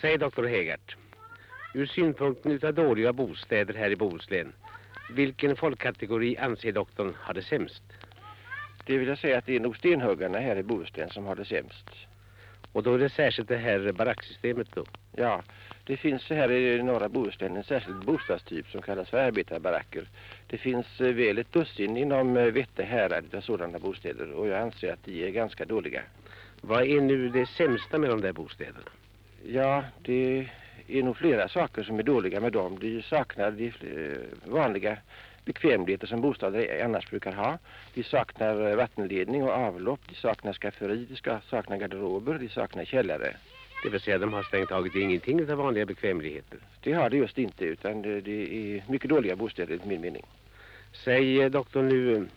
Säg doktor Hegart, ur synpunkten utav dåliga bostäder här i Bohuslän, vilken folkkategori anser doktorn har det sämst? Det vill jag säga att det är nog stenhuggarna här i Bohuslän som har det sämst. Och då är det särskilt det här baracksystemet då? Ja, det finns här i norra Bohuslän en särskild bostadstyp som kallas för arbetarbaracker. Det finns eh, väl ett dussin inom eh, Vätte härad av sådana bostäder och jag anser att de är ganska dåliga. Vad är nu det sämsta med de där bostäderna? Ja, det är nog flera saker som är dåliga med dem. De saknar de eh, vanliga bekvämligheter som bostäder annars brukar ha. De saknar vattenledning och avlopp, de saknar skafferi, de saknar garderober, de saknar källare. Det vill säga de har strängt taget ingenting av vanliga bekvämligheter. Det har det just inte utan det, det är mycket dåliga bostäder enligt min mening. Säg eh, doktor nu,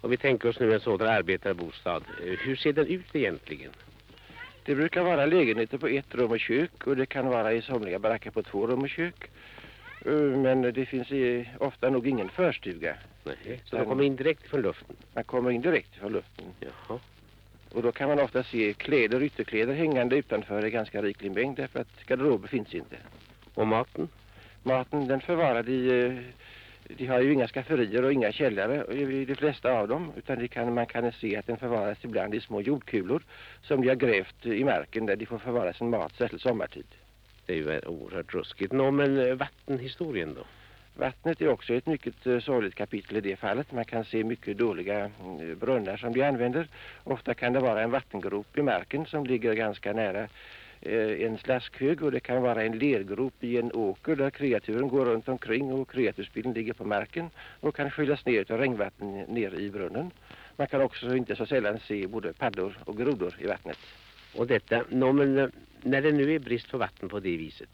om vi tänker oss nu en sådan arbetarbostad, eh, hur ser den ut egentligen? Det brukar vara lägenheter på ett rum och kök och det kan vara i somliga baracker på två rum och kök. Eh, men det finns ofta nog ingen förstuga. Nej, så de kommer in direkt från luften? Man kommer in direkt från luften. Jaha. Och då kan man ofta se kläder, ytterkläder hängande utanför i ganska riklig mängd därför att garderober finns inte. Och maten? Maten den förvarar de, eh, de har ju inga skafferier och inga källare i de flesta av dem utan kan, man kan se att den förvaras ibland i små jordkulor som de har grävt i marken där de får förvara sin mat, särskilt sommartid. Det är ju oerhört ruskigt. Nå, men eh, vattenhistorien då? Vattnet är också ett mycket uh, sorgligt kapitel i det fallet. Man kan se mycket dåliga uh, brunnar som de använder. Ofta kan det vara en vattengrop i marken som ligger ganska nära Eh, en slaskhög och det kan vara en lergrop i en åker där kreaturen går runt omkring och kreatursbilden ligger på marken och kan skyllas ner av regnvatten ner i brunnen. Man kan också inte så sällan se både paddor och grodor i vattnet. Och detta, no, men, eh, när det nu är brist på vatten på det viset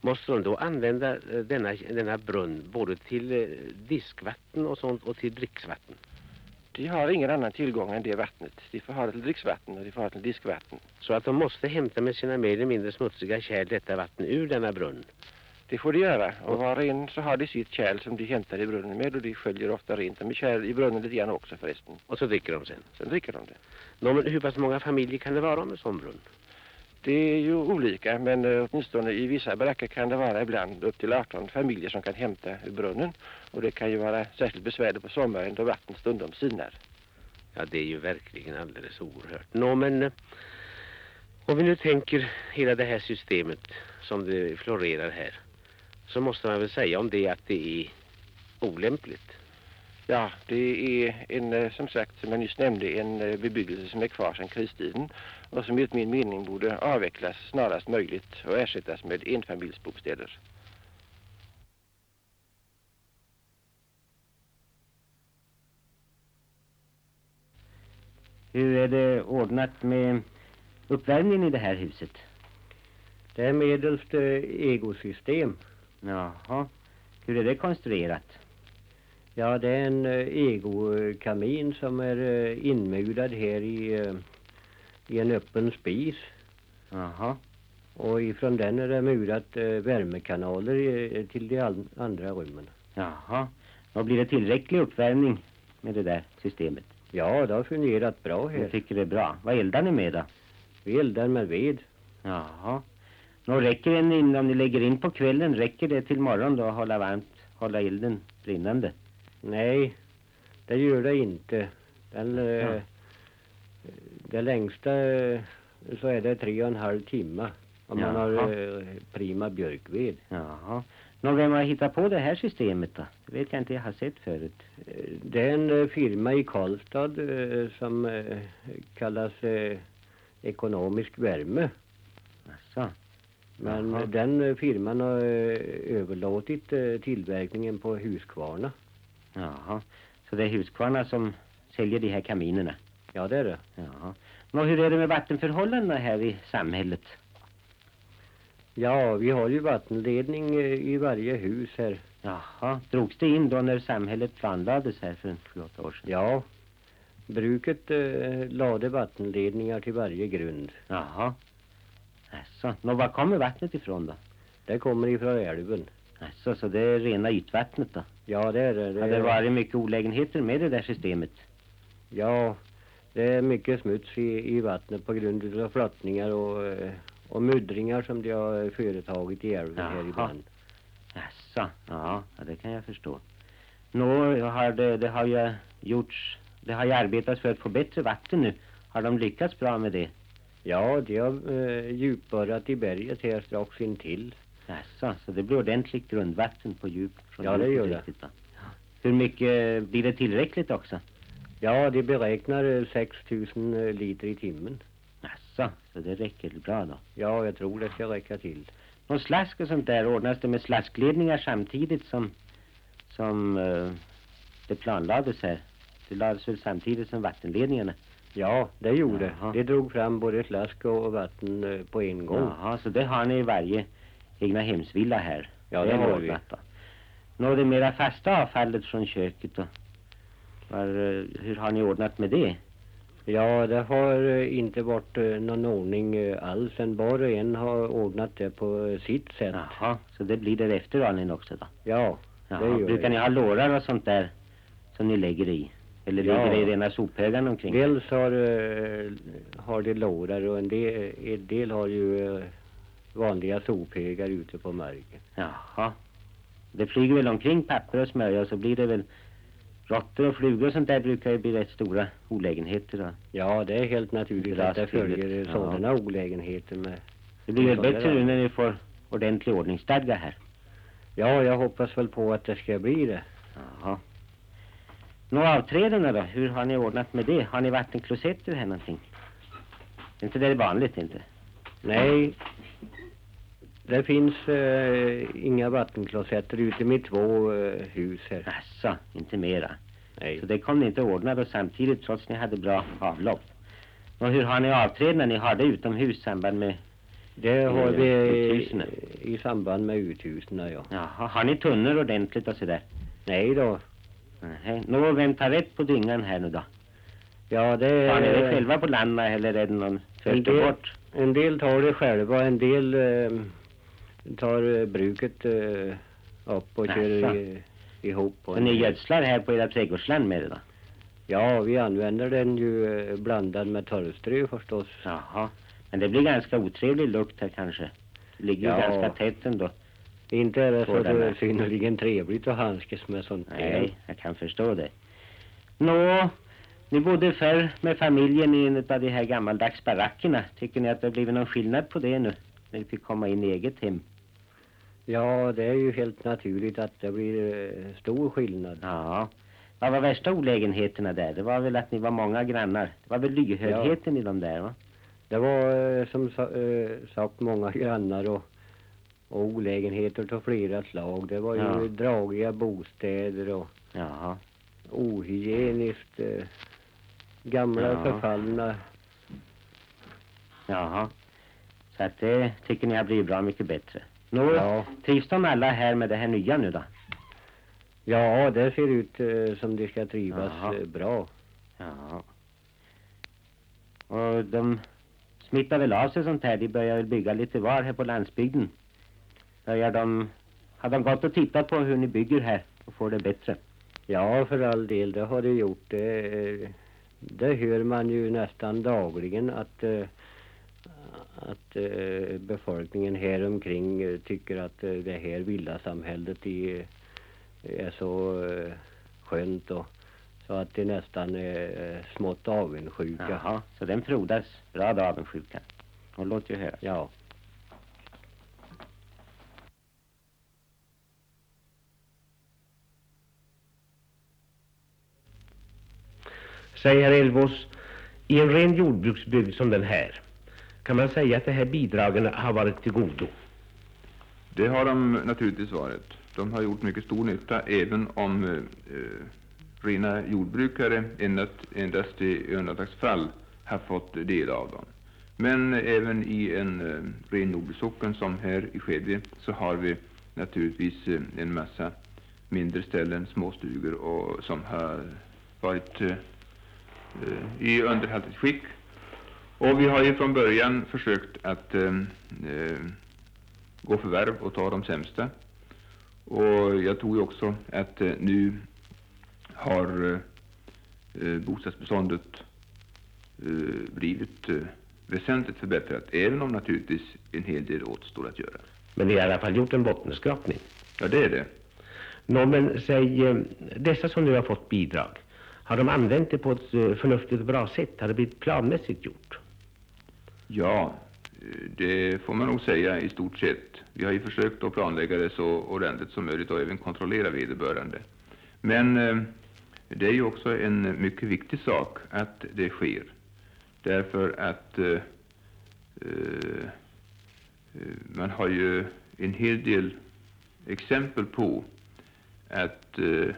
Måste de då använda eh, denna, denna brunn både till diskvatten och sånt och till dricksvatten? De har ingen annan tillgång än det vattnet. De får ha det till dricksvatten och de får ha det till diskvatten. Så att de måste hämta med sina mer eller mindre smutsiga kärl detta vatten ur denna brunn? Det får de göra. Och var och en så har de sitt kärl som de hämtar i brunnen med och de sköljer ofta rent med kärl i brunnen lite grann också förresten. Och så dricker de sen? Sen dricker de det. Nå, men hur pass många familjer kan det vara med sån brunn? Det är ju olika men uh, åtminstone i vissa baracker kan det vara ibland upp till 18 familjer som kan hämta ur brunnen. Och det kan ju vara särskilt besvärligt på sommaren då vattnet stundom sinar. Ja det är ju verkligen alldeles oerhört. Nå men uh, om vi nu tänker hela det här systemet som det florerar här. Så måste man väl säga om det att det är olämpligt. Ja, det är en, eh, som sagt, som jag nyss nämnde, en eh, bebyggelse som är kvar sedan kristiden och som enligt min mening borde avvecklas snarast möjligt och ersättas med enfamiljsbostäder. Hur är det ordnat med uppvärmningen i det här huset? Det är medelst egosystem. Jaha. Hur är det konstruerat? Ja, det är en uh, egokamin som är uh, inmurad här i, i en öppen spis. Jaha. Och ifrån den är det murat uh, värmekanaler i, till de andra rummen. Jaha. Då blir det tillräcklig uppvärmning med det där systemet? Ja, det har fungerat bra här. Jag tycker det är bra. Vad eldar ni med då? Vi eldar med ved. Jaha. Nå räcker den in, om ni lägger in på kvällen, räcker det till morgon då att hålla varmt, hålla elden brinnande? Nej, det gör det inte. Den, ja. eh, det längsta eh, så är det tre och en halv timme om Jaha. man har eh, prima björkved. Jaha. Nå, vem har hittat på det här systemet då? Det vet jag inte jag har sett förut. Eh, det är en eh, firma i Karlstad eh, som kallas Ekonomisk värme. Asså. Men Jaha. den firman har överlåtit tillverkningen på Huskvarna. Jaha. Så det är Huskvarna som säljer de här kaminerna? Ja, det är det. Jaha. Men hur är det med vattenförhållandena här i samhället? Ja, vi har ju vattenledning eh, i varje hus här. Jaha. Drogs det in då när samhället planlades här för sju, åtta år sedan? Ja. Bruket eh, lade vattenledningar till varje grund. Jaha. Alltså, Nå, var kommer vattnet ifrån då? Det kommer ifrån älven. Alltså, så det är rena ytvattnet då? Ja, det är det. det Har det varit mycket olägenheter med det där systemet? Ja, det är mycket smuts i, i vattnet på grund av flottningar och, eh, och muddringar som de har företagit i älven här Jaha. ibland. Jaså, ja, det kan jag förstå. Nå, har det, det har ju gjorts, det har ju arbetats för att få bättre vatten nu. Har de lyckats bra med det? Ja, de har eh, djupborrat i berget här strax intill. Jaså, så det blir ordentligt grundvatten på djup? från Ja, det gör det. riktigt? Hur mycket, blir det tillräckligt också? Ja, de beräknar eh, 6 000 liter i timmen. Jaså, så det räcker bra då? Ja, jag tror det ska räcka till. Någon slask och sånt där, ordnas det med slaskledningar samtidigt som, som eh, det planlades här? Det lades väl samtidigt som vattenledningarna? Ja, det gjorde. Jaha. De drog fram både slask och vatten eh, på en gång. Jaha, så det har ni i varje egna hemsvilla här? Ja, det är har Då. Nå, det mera fasta avfallet från köket då? Var, eh, hur har ni ordnat med det? Ja, det har eh, inte varit eh, någon ordning alls. En var och en har ordnat det på sitt sätt. Jaha, så det blir därefter aningen också då? Ja, Jaha, Det gör brukar det. ni ha lårar och sånt där som ni lägger i? Eller Ja. ligger det i rena sophögar omkring? dels har, har de lårar och en del, en del har ju vanliga sophögar ute på marken. Jaha. Det flyger väl omkring papper och smörja och så blir det väl råttor och flugor och sånt där brukar ju bli rätt stora olägenheter då. Ja, det är helt naturligt att det följer ja. sådana olägenheter med. Det blir väl bättre är nu när ni får ordentlig ordningsstadga här. Ja, jag hoppas väl på att det ska bli det. Jaha. Nå avträdena då, hur har ni ordnat med det? Har ni vattenklosetter här någonting? Är inte det vanligt inte? Nej, det finns eh, inga vattenklosetter ute med två eh, hus här. Jaså, inte mera. Nej. Så det kom ni inte ordna då samtidigt trots ni hade bra avlopp. Och hur har ni avträdena? Ni har det utomhus i samband med... Det har vi i, i samband med uthusen, ja. Jaha, har ni tunnor ordentligt och sådär? Nej då. Nej. Nå, vem tar rätt på dyngan här nu då? Ja, det Har ni det själva på landa eller är det någon En del- bort? En del tar det själva, en del eh, tar eh, bruket eh, upp och kör Jaså. i, ihop. Så ni gödslar här på era trädgårdsland med det då? Ja, vi använder den ju eh, blandad med torrströ förstås. Jaha. Men det blir ganska otrevlig lukt här kanske. Det ligger Ja. ganska tätt ändå. Inte är det så det är synnerligen trevligt att handskas med sånt. Nej, jag kan förstå det. Nå, ni bodde förr med familjen i en av de här gammaldags barackerna. Tycker ni att det har blivit någon skillnad på det nu? När ni fick komma in i eget hem? Ja, det är ju helt naturligt att det blir eh, stor skillnad. Ja. Vad var värsta olägenheterna där? Det var väl att ni var många grannar. Det var väl lyhördheten i de där va? Det var eh, som eh, sagt många grannar och, och olägenheter av flera slag. Det var ju Ja. dragiga bostäder och Jaha. ohygieniskt gamla Ja. förfallna. Jaha. Så att det tycker ni har blivit bra mycket bättre. Nå, Ja. trivs de alla här med det här nya nu då? ja, det ser ut eh, som de ska trivas Jaha. eh, bra. Ja. Och de smittar väl av sig sånt här. De börjar väl bygga lite var här på landsbygden. Börjar de... Har de gått och tittat på hur ni bygger här och får det bättre? Ja, för all del, det har de gjort. Det, eh, det hör man ju nästan dagligen att, eh, att eh, befolkningen här omkring eh, tycker att eh, det här villasamhället i, är så skönt och så att de nästan är smått avundsjuka. Jaha, så den frodas bra då avundsjukan. Och låt ju höra. Ja. Säg herr Elvås, i en ren jordbruksbygd som den här, kan man säga att de här bidragen har varit till godo? Det har de naturligtvis varit. De har gjort mycket stor nytta även om eh, rena jordbrukare endast, endast i undantagsfall har fått del av dem. Men även i en eh, ren jordbrukssocken som här i Skedje så har vi naturligtvis eh, en massa mindre ställen, småstugor och som har varit eh, eh i underhaltigt skick. Och vi har ju från början försökt att eh, eh, gå förvärv och ta de sämsta. Och jag tror ju också att eh, nu har eh, eh, bostadsbeståndet eh, blivit eh, väsentligt förbättrat, även om naturligtvis en hel del återstår att göra. Men ni har i alla fall gjort en bottenskrapning. Ja, det är det. Nå, men säg, eh, dessa som nu har fått bidrag, har de använt det på ett förnuftigt och bra sätt? Har det blivit planmässigt gjort? Ja, det får man nog säga i stort sett. Vi har ju försökt att planlägga det så ordentligt som möjligt och även kontrollera vederbörande. Men eh, det är ju också en mycket viktig sak att det sker. Därför att eh, eh man har ju en hel del exempel på att eh,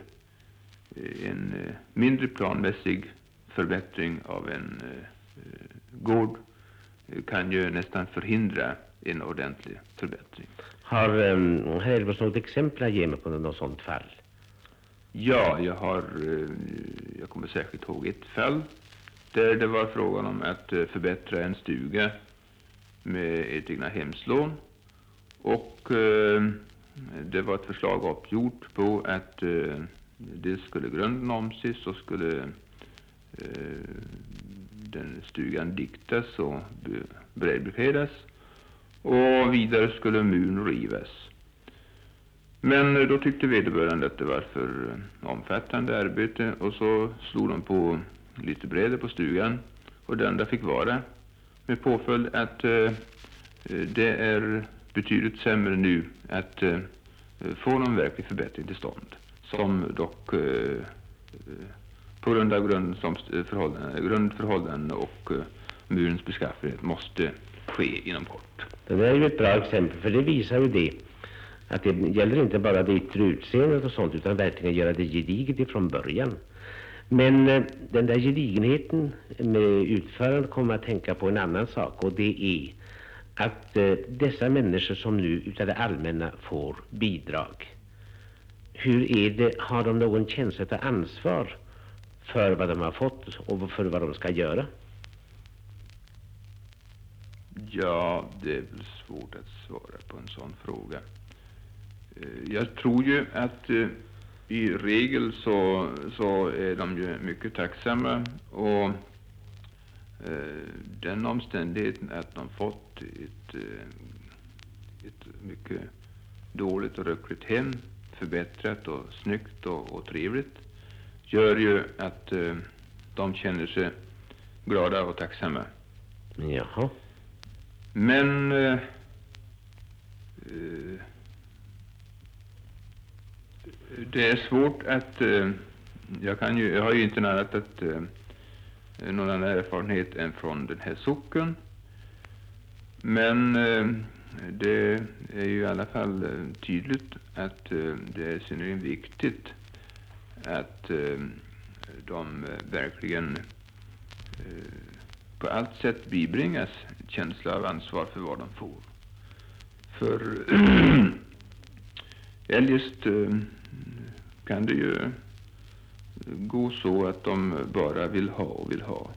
en eh, mindre planmässig förbättring av en eh, gård kan ju nästan förhindra en ordentlig förbättring. Har um, herr Elfors något exempel att ge mig på något sådant fall? Ja, jag har, eh, jag kommer särskilt ihåg ett fall där det var frågan om att eh, förbättra en stuga med ett egna hemslån och eh, det var ett förslag uppgjort på att eh, det skulle grunden omses och skulle eh, den stugan diktas och brädbekedas och vidare skulle muren rivas. Men då tyckte vederbörande att det var för eh, omfattande arbete. Och så slog de på lite brädor på stugan. Och det enda fick vara med påföljd att eh, eh det är betydligt sämre nu att eh, eh, få någon verklig förbättring till stånd. Som dock eh, på grund av grundförhållanden, grundförhållanden och eh, murens beskaffenhet måste ske inom kort. Det där är ju ett bra exempel för det visar ju det att det gäller inte bara det yttre utseendet och sånt utan verkligen göra det gediget ifrån början. Men eh, den där gedigenheten med utförandet kommer att tänka på en annan sak och det är att eh, dessa människor som nu utav det allmänna får bidrag, hur är det, har de någon känsla av ansvar för vad de har fått och för vad de ska göra? Ja, det är väl svårt att svara på en sån fråga. Eh, jag tror ju att eh, i regel så, så är de ju mycket tacksamma och eh, den omständigheten att de fått ett, ett mycket dåligt och ruckligt hem förbättrat och snyggt och, och trevligt gör ju att de känner sig glada och tacksamma. Jaha. Men eh, det är svårt att... Eh, jag, kan ju, jag har ju inte annat att, eh, någon annan erfarenhet än från den här socken. Men eh, det är ju i alla fall eh, tydligt att eh, det är synnerligen viktigt att eh, de eh, verkligen eh, på allt sätt bibringas känsla av ansvar för vad de får. För eljest kan det ju gå så att de bara vill ha och vill ha.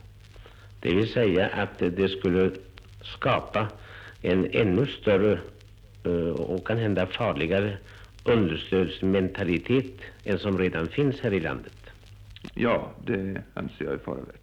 Det vill säga att det skulle skapa en ännu större och kan hända farligare understödsmentalitet än som redan finns här i landet. Ja, det anser jag är fara värt.